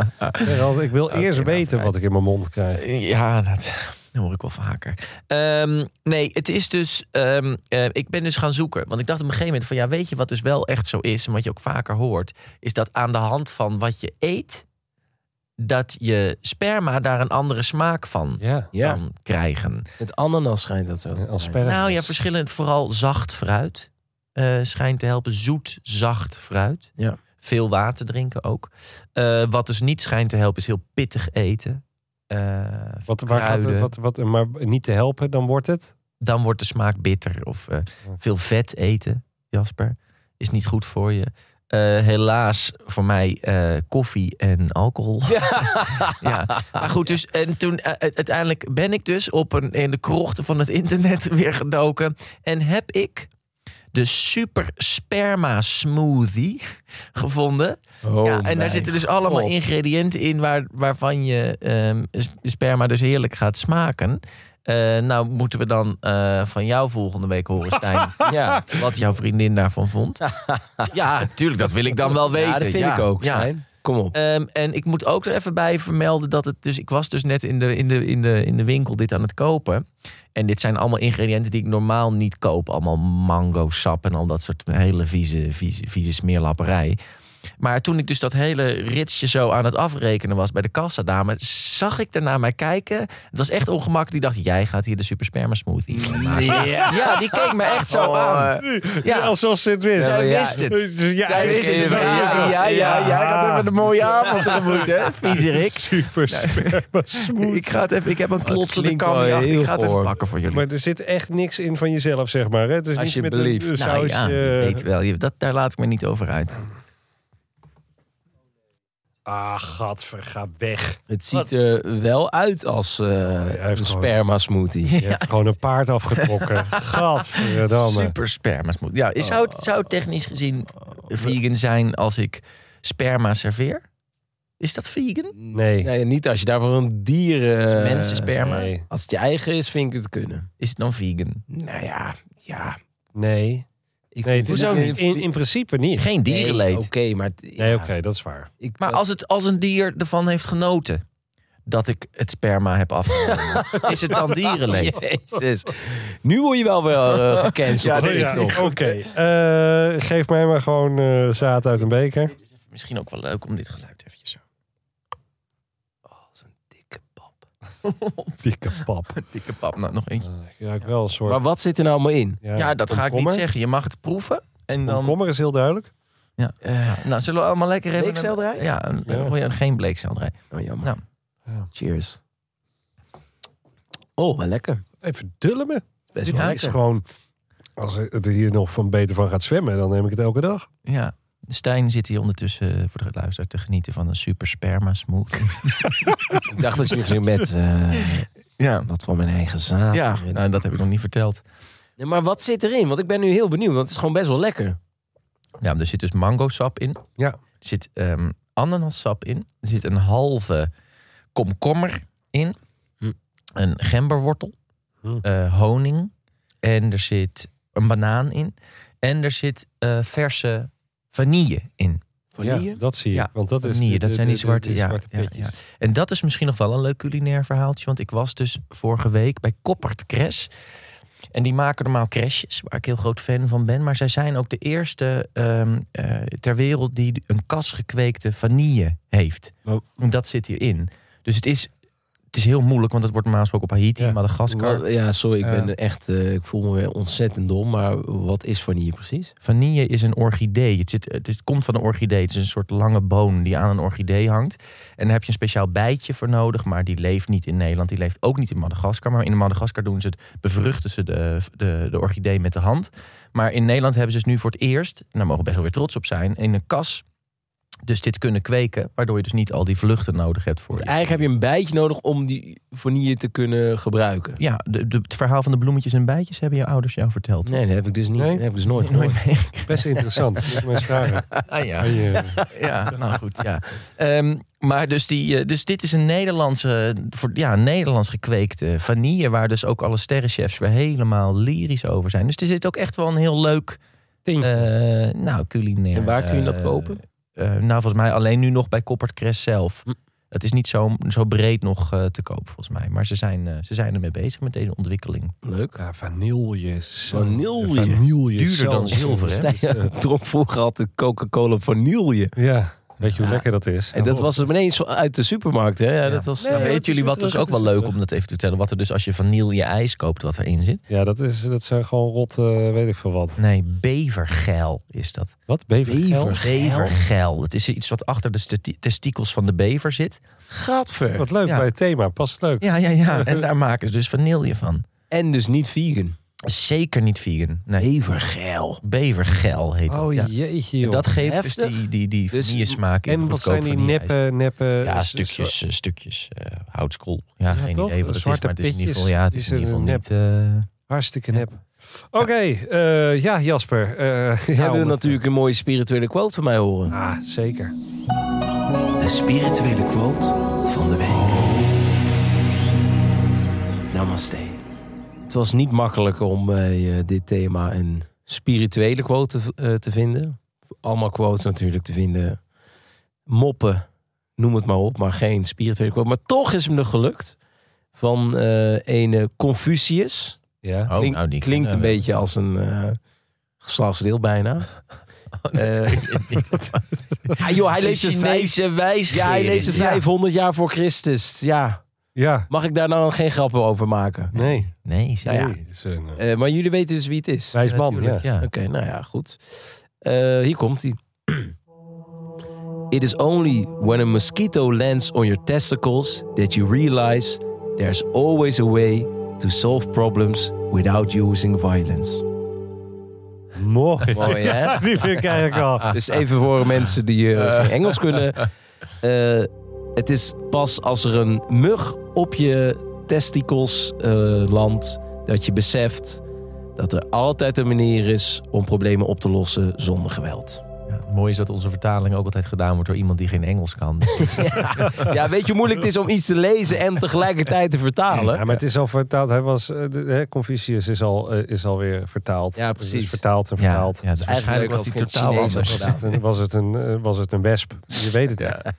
S2: Ik wil eerst weten wat ik in mijn mond krijg.
S1: Ja, dat, dat hoor ik wel vaker. Ehm, nee, het is dus... ehm, eh, ik ben dus gaan zoeken. Want ik dacht op een gegeven moment van... Ja, weet je wat dus wel echt zo is... en wat je ook vaker hoort... is dat aan de hand van wat je eet... dat je sperma daar een andere smaak van
S2: Ja,
S4: Ja,
S1: kan krijgen.
S4: met ananas schijnt dat zo.
S2: als sperma.
S1: Nou ja, verschillend. Vooral zacht fruit eh, schijnt te helpen. Zoet, zacht fruit.
S4: Ja.
S1: Veel water drinken ook. Eh, wat dus niet schijnt te helpen is heel pittig eten. Eh,
S2: Wat, waar gaat het, wat, wat, maar niet te helpen, dan wordt het.
S1: Dan wordt de smaak bitter. Of eh, veel vet eten, Jasper. Is niet goed voor je. Eh, helaas voor mij eh, koffie en alcohol. Ja. Maar goed, dus en toen eh, uiteindelijk ben ik dus op een in de krochten van het internet weer gedoken en heb ik de super sperma smoothie gevonden.
S4: Oh
S1: ja, en daar zitten dus allemaal
S4: God.
S1: ingrediënten in waar, waarvan je ehm, sperma dus heerlijk gaat smaken. Eh, nou moeten we dan eh, van jou volgende week horen, Stijn,
S4: Ja.
S1: wat jouw vriendin daarvan vond. ja, tuurlijk, dat wil ik dan wel weten.
S4: ja, dat vind
S1: Ja,
S4: ik ook.
S1: Ja.
S4: Stijn. Kom op.
S1: Ehm, en ik moet ook er even bij vermelden dat het dus. Ik was dus net in de, in, de, in, de, in de winkel dit aan het kopen. En dit zijn allemaal ingrediënten die ik normaal niet koop. Allemaal mango sap en al dat soort hele vieze, vieze, vieze smeerlapperij. Maar toen ik dus dat hele ritsje zo aan het afrekenen was bij de kassadame, zag ik naar mij kijken. Het was echt ongemakkelijk. Die dacht, jij gaat hier de super sperma smoothie maken. Ja, die keek me echt zo aan. Ja,
S2: alsof ze het wist.
S1: zij
S4: ja,
S1: wist het.
S2: Ja,
S1: Zij wist het. Ja, ja, ja, jij gaat even een mooie avond tegemoet, hè? Viezerik.
S2: Super sperma smooth.
S1: Ik, ga het even, ik heb een klotsende kan. Ik ga het even pakken voor jullie.
S2: Maar er zit echt niks in van jezelf, zeg maar. Hè? Het is niet met een, een
S1: nou
S2: sausje.
S1: ja, je weet wel. Je- Dat, daar laat ik me niet over uit.
S2: Ah, gadver, ga weg.
S4: Het ziet er wel uit als eh, een
S2: gewoon-
S4: sperma smoothie.
S2: Je hebt gewoon een paard afgetrokken. Gadverdamme.
S1: Super sperma smoothie. Ja, is- zou, het, zou het technisch gezien vegan zijn als ik sperma serveer? Is dat vegan?
S2: Nee.
S4: Nee, niet als je daarvoor een dier... eh,
S1: Is mensensperma?
S2: Nee.
S4: Als het je eigen is, vind ik het kunnen.
S1: Is het dan vegan?
S4: Nou ja, ja.
S2: Nee.
S4: Ik
S2: Nee, het is
S4: Hoezo
S2: ook
S4: niet?
S2: In, in principe niet.
S1: Geen dierenleed.
S4: Nee, Oké, maar...
S2: Nee, oké, dat is waar.
S4: ik-
S1: Maar als, het, als een dier ervan heeft genoten dat ik het sperma heb afgenomen, is het dan dierenleed?
S4: Jezus. Nu word je wel weer uh, gecanceld.
S1: Ja,
S4: dat
S1: dit
S4: is toch.
S2: Oké, eh, geef mij maar gewoon eh, zaad uit een beker.
S1: Misschien ook wel leuk om dit geluid eventjes zo.
S4: Oh, zo'n dikke pap.
S2: Dikke pap.
S1: Nou, nog eentje.
S2: Ja, ik wel een soort...
S4: Maar wat zit er nou allemaal in?
S1: Ja, dat ga ik niet zeggen. Je mag het proeven. En dan...
S2: Komkommer is heel duidelijk.
S1: Ja. Ja. Nou, zullen we allemaal lekker even...
S4: Bleekselderij?
S1: Ja, een,
S2: Ja.
S1: ja, geen bleekselderij.
S4: Oh, jammer.
S1: Nou.
S2: Ja.
S4: Cheers. Oh, wel lekker.
S2: Even dullen me.
S4: Best
S2: Dit
S4: wel
S2: is gewoon... Als het er hier nog van beter van gaat zwemmen, dan neem ik het elke dag.
S1: Ja. Stijn zit hier ondertussen eh, voor de luisteraar te genieten van een super sperma smoothie.
S4: Ik dacht dat je ging met eh,
S1: ja.
S4: wat van mijn eigen zaad.
S1: Ja, nou, dat heb ik nog niet verteld.
S4: Nee, maar wat zit erin? Want ik ben nu heel benieuwd, want het is gewoon best wel lekker.
S1: Ja, er zit dus mango-sap in.
S2: Ja.
S1: Er zit ehm ananassap in. Er zit een halve komkommer in.
S4: Hm.
S1: Een gemberwortel.
S2: Hm.
S1: eh, honing. En er zit een banaan in. En er zit verse vanille in.
S4: Vanille?
S2: Ja, dat zie je.
S1: Ja,
S2: Want dat is
S1: vanille,
S2: de-
S1: dat
S2: de-
S1: zijn die
S2: de-
S1: zwarte,
S2: de
S1: ja,
S2: zwarte
S1: ja,
S2: petjes.
S1: ja. En dat is misschien nog wel een leuk culinair verhaaltje. Want ik was dus vorige week bij Koppert Cres. En die maken normaal crèches, waar ik heel groot fan van ben. Maar zij zijn ook de eerste ehm, eh, ter wereld die een kas gekweekte vanille heeft.
S4: Oh.
S1: En dat zit hierin. Dus het is, het is heel moeilijk, want het wordt normaal gesproken op Haiti,
S2: Ja.
S1: Madagaskar.
S4: Ja, sorry, ik ben echt, eh, ik voel me weer ontzettend dom. Maar wat is vanille precies?
S1: Vanille is een orchidee. Het, zit, het, is- het komt van een orchidee. Het is een soort lange boon die aan een orchidee hangt. En daar heb je een speciaal bijtje voor nodig. Maar die leeft niet in Nederland. Die leeft ook niet in Madagaskar. Maar in Madagaskar doen ze het, bevruchten ze de, de, de orchidee met de hand. Maar in Nederland hebben ze dus nu voor het eerst, en daar mogen we best wel weer trots op zijn, in een kas. Dus dit kunnen kweken, waardoor je dus niet al die vluchten nodig hebt voor. je-
S4: Eigenlijk heb je een bijtje nodig om die vanille te kunnen gebruiken.
S1: Ja, de, de- het verhaal van de bloemetjes en bijtjes hebben je ouders jou verteld.
S4: Nee, dat heb ik dus niet.
S2: Nee?
S4: Dat heb ik dus nooit gehoord.
S1: Nooit.
S2: Best interessant. Moet ik maar eens vragen.
S1: Ah, ja.
S2: Je-
S1: Ja, nou goed, ja. Ehm, maar dus, die, eh, dus dit is een Nederlandse, voor, ja, een Nederlands gekweekte vanille... waar dus ook alle sterrenchefs weer helemaal lyrisch over zijn. Dus er zit ook echt wel een heel leuk, eh, nou, culinair...
S4: En waar kun je dat
S1: eh,
S4: kopen?
S1: Eh, nou, volgens mij alleen nu nog bij Koppert Cres zelf.
S4: Hm.
S1: Het is niet zo, zo breed nog eh, te koop, volgens mij. Maar ze zijn, eh, ze zijn ermee bezig met deze ontwikkeling.
S4: Leuk.
S2: Ja, vanille.
S4: Vanille.
S2: Vanille.
S1: Duurder dan zilver, hè?
S4: Stijn dronk vroeger altijd Coca-Cola vanille.
S2: Ja, weet je hoe
S4: Ja.
S2: lekker dat is?
S4: En dat was ineens uit de supermarkt, hè? Ja, dat was...
S2: Nee, dat is
S1: jullie wat dus
S2: terug,
S1: ook wel
S2: is
S1: leuk
S2: terug.
S1: om dat even te vertellen? Wat er dus als je vanille ijs koopt, wat erin zit?
S2: Ja, dat, is, dat zijn gewoon rot, eh, weet ik veel wat.
S1: Nee, bevergeil is dat.
S2: Wat? Bevergel?
S4: Bever-
S1: Bevergeil. Het is iets wat achter de sti- testikels van de bever zit.
S4: Gadver.
S2: Wat leuk
S1: Ja.
S2: bij het thema. Past leuk.
S1: Ja, ja, ja. En daar maken ze dus vanille van.
S4: En dus niet vegan.
S1: Zeker niet vegan. Nee,
S4: Bevergeil.
S1: bevergeil heet dat.
S2: Oh
S1: ja.
S2: jeetje, joh.
S1: dat geeft
S4: Heftig.
S1: dus die, die, die
S4: Dus-
S1: vanille smaak in
S2: En wat zijn
S1: goedkoop
S2: die
S1: vanille-ijs.
S2: neppe, neppe...
S1: Ja,
S2: s-
S1: stukjes, eh, stukjes eh, houtskool. Ja,
S2: Ja,
S1: geen
S2: toch?
S1: idee wat het is, maar het is in ieder geval, ja, het is in ieder geval niet... eh,
S2: Hartstikke nep. Oké, eh, ja Jasper. eh ja,
S4: Jij wil natuurlijk een mooie spirituele quote van mij horen.
S2: Ah, zeker.
S4: De spirituele quote van de week. Namaste. Het was niet makkelijk om bij eh, dit thema een spirituele quote te, eh, te vinden. Allemaal quotes natuurlijk te vinden. Moppen, noem het maar op, maar geen spirituele quote. Maar toch is hem er gelukt. Van eh ene Confucius.
S2: Ja.
S1: oh,
S4: Klink-
S1: nou, die
S4: klinkt een beetje als een eh, geslachtsdeel bijna. Eh, ja, joh, hij
S1: Een
S4: vijf,
S1: Chinese wijsgeer.
S4: ja, hij leefde
S1: is die.
S4: 500 jaar voor Christus. Ja,
S2: Ja.
S4: mag ik daar nou geen grappen over maken?
S2: Nee.
S1: Nee, zie
S4: Nou
S1: je.
S4: ja.
S2: Nee, is een, eh,
S4: Eh, maar jullie weten dus wie het is.
S2: Wijs man,
S1: Natuurlijk,
S2: ja.
S1: ja.
S4: Oké, nou ja, goed. Eh, hier komt hij. It is only when a mosquito lands on your testicles that you realize there's always a way to solve problems without using violence.
S2: Mooi.
S4: Mooi, hè?
S2: Die vind ik eigenlijk wel.
S4: Dus even voor mensen die eh, geen Engels kunnen. Eh, het is pas als er een mug op je testikels eh, landt... dat je beseft dat er altijd een manier is om problemen op te lossen zonder geweld.
S1: Ja, mooi is dat onze vertaling ook altijd gedaan wordt door iemand die geen Engels kan.
S4: Ja, weet je hoe moeilijk het is om iets te lezen en tegelijkertijd te vertalen?
S2: Ja, maar het is al vertaald. Hij was, eh, de, hè, Confucius is, al, eh, is alweer vertaald.
S4: Ja,
S2: Dus
S4: precies.
S2: is vertaald en
S1: ja,
S2: vertaald.
S1: ja, dus waarschijnlijk was die
S4: eigenlijk
S1: totaal anders.
S2: Was het, een, was, het een, was het een wesp? Je weet het niet.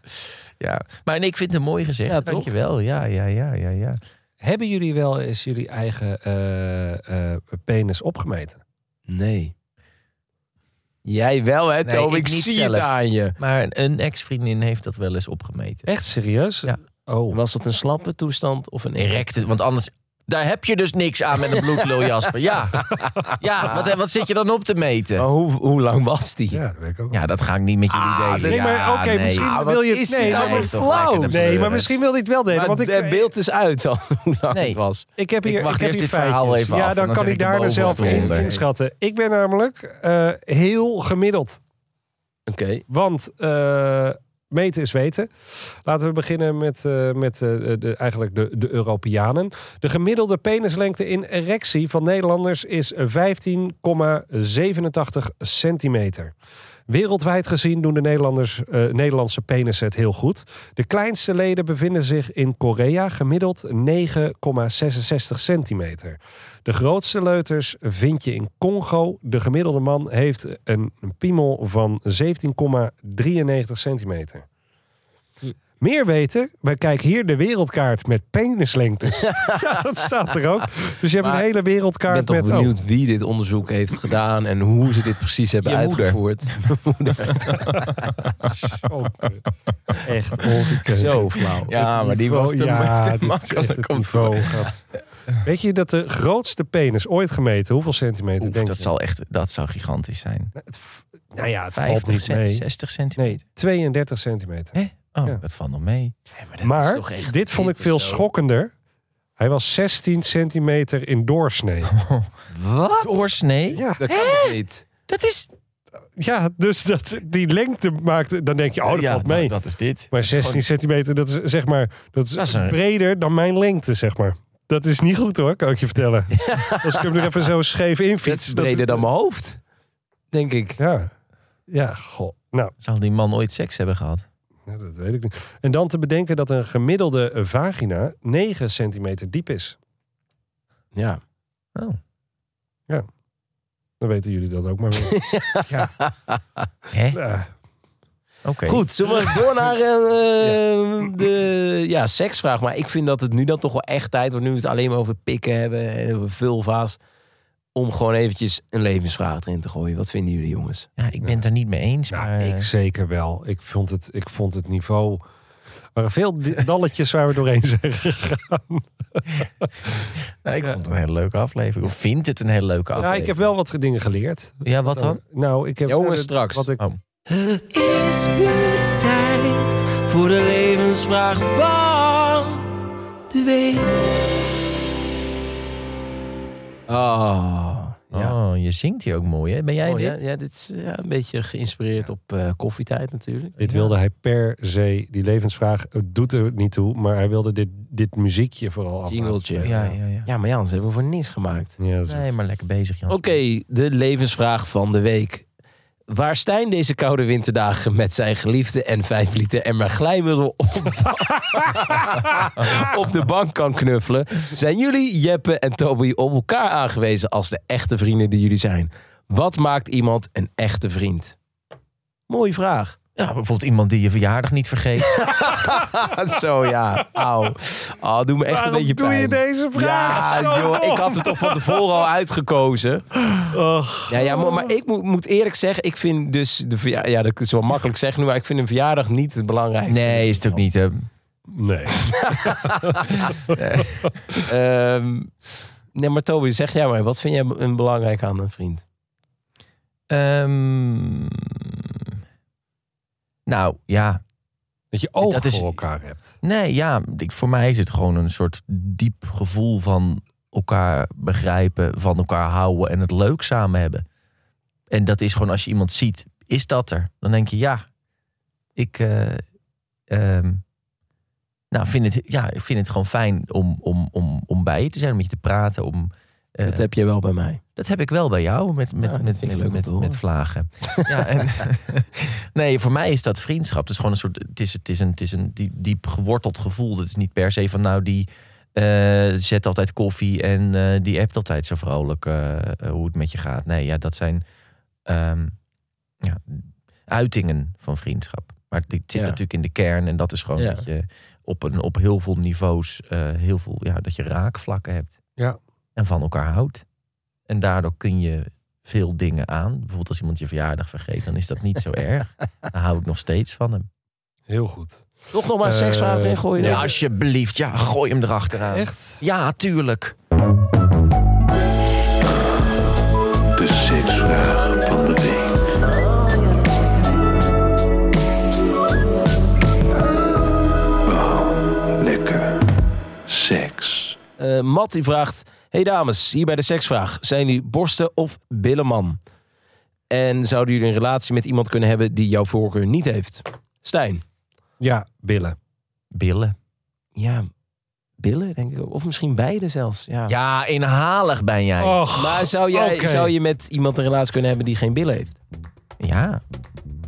S1: Ja. maar nee, ik vind het mooi gezegd.
S4: Ja, toch?
S1: Dankjewel. Ja, ja, ja, ja, ja.
S2: Hebben jullie wel eens jullie eigen eh, eh, penis opgemeten?
S4: Nee. Jij wel, hè,
S1: Nee,
S4: Toby?
S1: ik
S4: ik
S1: niet
S4: zie
S1: zelf.
S4: het aan je.
S1: Maar een ex-vriendin heeft dat wel eens opgemeten.
S2: Echt serieus?
S1: Ja.
S2: Oh.
S4: Was dat een slappe toestand of een
S1: Erecte, want anders... Daar heb je dus niks aan met een bloedlul, Jasper. Ja, ja wat, wat zit je dan op te meten?
S4: Maar hoe, hoe lang was die?
S2: Ja, dat weet ik ook.
S1: Ja, dat ga ik niet met jullie delen.
S2: nee, maar
S1: Ja,
S2: oké, misschien
S1: Ah,
S2: wil
S1: wat
S2: je het- nee,
S1: nou
S2: wat
S1: toch
S4: flauw.
S1: lekker de
S2: Nee, maar
S1: pleuris.
S2: misschien wil hij het wel delen.
S4: Maar
S2: want ik,
S4: het beeld is uit al hoe lang
S1: Nee.
S4: het was.
S2: ik heb
S1: Ik
S2: hier,
S1: wacht
S2: ik heb
S1: eerst
S2: hier
S1: dit verhaal
S2: feitjes.
S1: even
S2: Ja,
S1: af en
S2: dan
S1: dan
S2: kan ik
S1: ik
S2: daar
S1: de
S2: er zelf
S1: of
S2: in inschatten. Ik ben namelijk eh, heel gemiddeld.
S4: Oké.
S2: Want eh, meten is weten. Laten we beginnen met, eh, met eh, de, eigenlijk de, de Europeanen. De gemiddelde penislengte in erectie van Nederlanders is 15,87 centimeter. Wereldwijd gezien doen de Nederlanders, eh, Nederlandse penissen het heel goed. De kleinste leden bevinden zich in Korea, gemiddeld 9,66 centimeter. De grootste leuters vind je in Congo. De gemiddelde man heeft een, piemel van 17,93 centimeter. Meer weten, kijken hier de wereldkaart met penislengtes. ja, dat staat er ook. Dus je hebt
S4: Maar
S2: een hele
S4: Ik ben
S2: wereldkaart
S4: toch
S2: met... oh,
S4: benieuwd wie dit onderzoek heeft gedaan en hoe ze dit precies hebben
S1: Je moeder.
S4: uitgevoerd.
S2: oh, echt ongekend.
S4: Zo flauw.
S1: Ja, maar die was te,
S2: ja,
S1: te
S2: dit is echt
S1: makkelijk
S2: het
S1: om.
S2: Weet je dat de grootste penis ooit gemeten, hoeveel centimeter
S1: Oef,
S2: denk
S1: dat,
S2: je?
S1: zal echt, dat zou gigantisch zijn.
S2: Het v- nou ja, het valt
S1: 50,
S2: niet mee.
S1: 60 centimeter.
S2: Nee, 32 centimeter.
S1: Hè? Oh,
S2: Ja.
S1: dat valt nog mee.
S2: Maar
S4: toch echt
S2: dit vond ik veel schokkender. Hij was 16 centimeter in doorsnee.
S4: Wat?
S1: Oorsnee?
S2: Ja,
S4: Dat kan toch niet?
S1: Dat is...
S2: ja dus dat, die lengte maakt... Dan denk je, oh, dat
S1: ja,
S2: valt mee.
S1: nou, dat is dit.
S2: maar
S1: Dat is
S2: 16
S1: gewoon-
S2: centimeter, dat is zeg maar... Dat is,
S1: Dat is een-
S2: breder dan mijn lengte, zeg maar. Dat is niet goed hoor, kan ik je vertellen. Als ik hem er even zo scheef in
S4: Dat
S2: fiets.
S4: is breder dan mijn hoofd. Denk ik.
S2: Ja, ja, goh. Nou,
S1: Zal die man ooit seks hebben gehad?
S2: Ja, dat weet ik niet. En dan te bedenken dat een gemiddelde vagina 9 centimeter diep is.
S4: Ja.
S1: Oh.
S2: Dan weten jullie dat ook maar weer. ja.
S1: Hè?
S2: Ja.
S1: Oké.
S4: Goed, zullen we door naar eh, de ja, seksvraag. Maar ik vind dat het nu dan toch wel echt tijd wordt. Nu we het alleen maar over pikken hebben en over vulva's. Om gewoon eventjes een levensvraag erin te gooien. Wat vinden jullie jongens?
S1: Ja, ik ben het er niet mee eens.
S2: Ja,
S1: maar,
S2: ik
S1: eh,
S2: zeker wel. Ik vond het, ik vond het niveau... Er waren veel dalletjes waar we doorheen zijn gegaan.
S1: nou, ik vond het een hele leuke aflevering. Of vind het een hele leuke
S2: Ja,
S1: aflevering.
S2: ik heb wel wat dingen geleerd.
S1: Ja, wat dan?
S2: Nou, ik heb...
S4: Jongens,
S2: eh,
S4: straks.
S2: Wat ik,
S1: Oh.
S4: Het is weer tijd voor de levensvraag van de week. Oh, ja.
S1: Oh, je zingt hier ook mooi, hè? Ben jij
S4: Oh,
S1: dit?
S4: ja, ja, dit is ja, een beetje geïnspireerd op eh, koffietijd natuurlijk.
S2: dit wilde hij per se, die levensvraag het doet er niet toe, maar hij wilde dit, dit muziekje vooral af.
S4: Jingletje.
S1: Ja, ja, ja.
S4: Ja, maar Jans, hebben we voor niks gemaakt.
S1: Nee, maar lekker bezig, Jan.
S4: Oké, de levensvraag van de week. Waar Stijn deze koude winterdagen met zijn geliefde en vijf liter emmer glijmiddel op, op de bank kan knuffelen, zijn jullie, Jeppe en Toby, op elkaar aangewezen als de echte vrienden die jullie zijn. Wat maakt iemand een echte vriend? Mooie vraag.
S1: Ja, bijvoorbeeld iemand die je verjaardag niet vergeet.
S4: Zo ja, auw. Oh, doe me echt
S2: Waarom
S4: een beetje
S2: doe
S4: pijn.
S2: je deze vraag?
S4: Ja,
S2: Zo
S4: joh,
S2: dom.
S4: ik had het toch van tevoren al uitgekozen. Ja, ja, maar, maar ik moet, moet eerlijk zeggen, ik vind dus de ja, dat is wel makkelijk zeggen nu, maar ik vind een verjaardag niet het belangrijkste.
S1: Nee, is het ook niet. Hè?
S2: Nee.
S4: Ehm, nee, maar Toby, zeg jij maar, wat vind jij een belangrijk aan een vriend?
S1: Ehm, nou, ja.
S2: Dat je ogen
S1: Dat is-
S2: voor elkaar hebt.
S1: Nee, ja. Ik, voor mij is het gewoon een soort diep gevoel van elkaar begrijpen, van elkaar houden en het leuk samen hebben. En dat is gewoon als je iemand ziet, is dat er? Dan denk je, ja, ik, eh, ehm, nou, vind, het, ja, ik vind het gewoon fijn om, om, om, om bij je te zijn, om met je te praten. Om,
S4: dat heb je wel bij mij.
S1: Dat heb ik wel bij jou met, met,
S4: Ja, dat
S1: met, met, met, met, vlagen. ja, en, nee, voor mij is dat vriendschap. Het is gewoon een soort. Het is, het is een, het is een diep, diep geworteld gevoel. Het is niet per se van nou die. eh, zet altijd koffie en eh, die appt altijd zo vrolijk eh, eh, hoe het met je gaat. Nee, ja, dat zijn ehm, ja, uitingen van vriendschap. Maar het zit
S4: Ja.
S1: natuurlijk in de kern en dat is gewoon dat je op, een, op heel veel niveaus eh, heel veel, ja, dat je raakvlakken hebt.
S2: Ja.
S1: En van elkaar houdt. En daardoor kun je veel dingen aan. Bijvoorbeeld als iemand je verjaardag vergeet, dan is dat niet zo erg. Dan hou ik nog steeds van hem.
S2: Heel goed.
S4: Toch nog maar een seksvraag erin gooien?
S1: Ja, alsjeblieft. Ja, gooi hem erachteraan.
S2: Echt?
S1: Ja, tuurlijk.
S3: De seksvraag van de week. Oh, lekker. Seks.
S4: Eh, Matt die vraagt... Hey dames, hier bij de seksvraag. Zijn jullie borsten of billenman? En zouden jullie een relatie met iemand kunnen hebben die jouw voorkeur niet heeft? Stijn.
S2: Ja, billen.
S1: Billen.
S4: Ja, billen denk ik. Of misschien beide zelfs. Ja.
S1: Ja, inhalig ben jij.
S2: Och,
S4: Maar zou, jij, zou je met iemand een relatie kunnen hebben die geen billen heeft?
S1: Ja,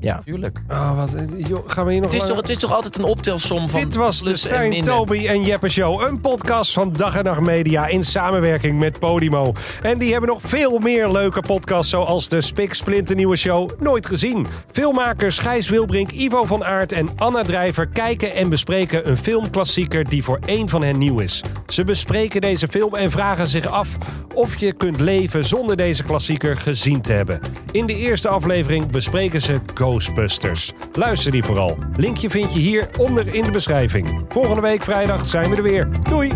S4: Ja.
S1: tuurlijk.
S2: Oh, wat, joh, gaan we hier nog
S1: Het is,
S2: langer-
S1: toch, het is toch altijd een optelsom van
S2: Dit was de Stijn. Toby en Jeppe Show. Een podcast van Dag en Nacht Media in samenwerking met Podimo. En die hebben nog veel meer leuke podcasts... zoals de Spik Splinternieuwe Show Nooit Gezien. Filmmakers Gijs Wilbrink, Ivo van Aert en Anna Drijver... kijken en bespreken een filmklassieker die voor één van hen nieuw is. Ze bespreken deze film en vragen zich af... of je kunt leven zonder deze klassieker gezien te hebben. In de eerste aflevering bespreken ze Ghostbusters. Luister die vooral. Linkje vind je hier onder in de beschrijving. Volgende week vrijdag zijn we er weer. Doei!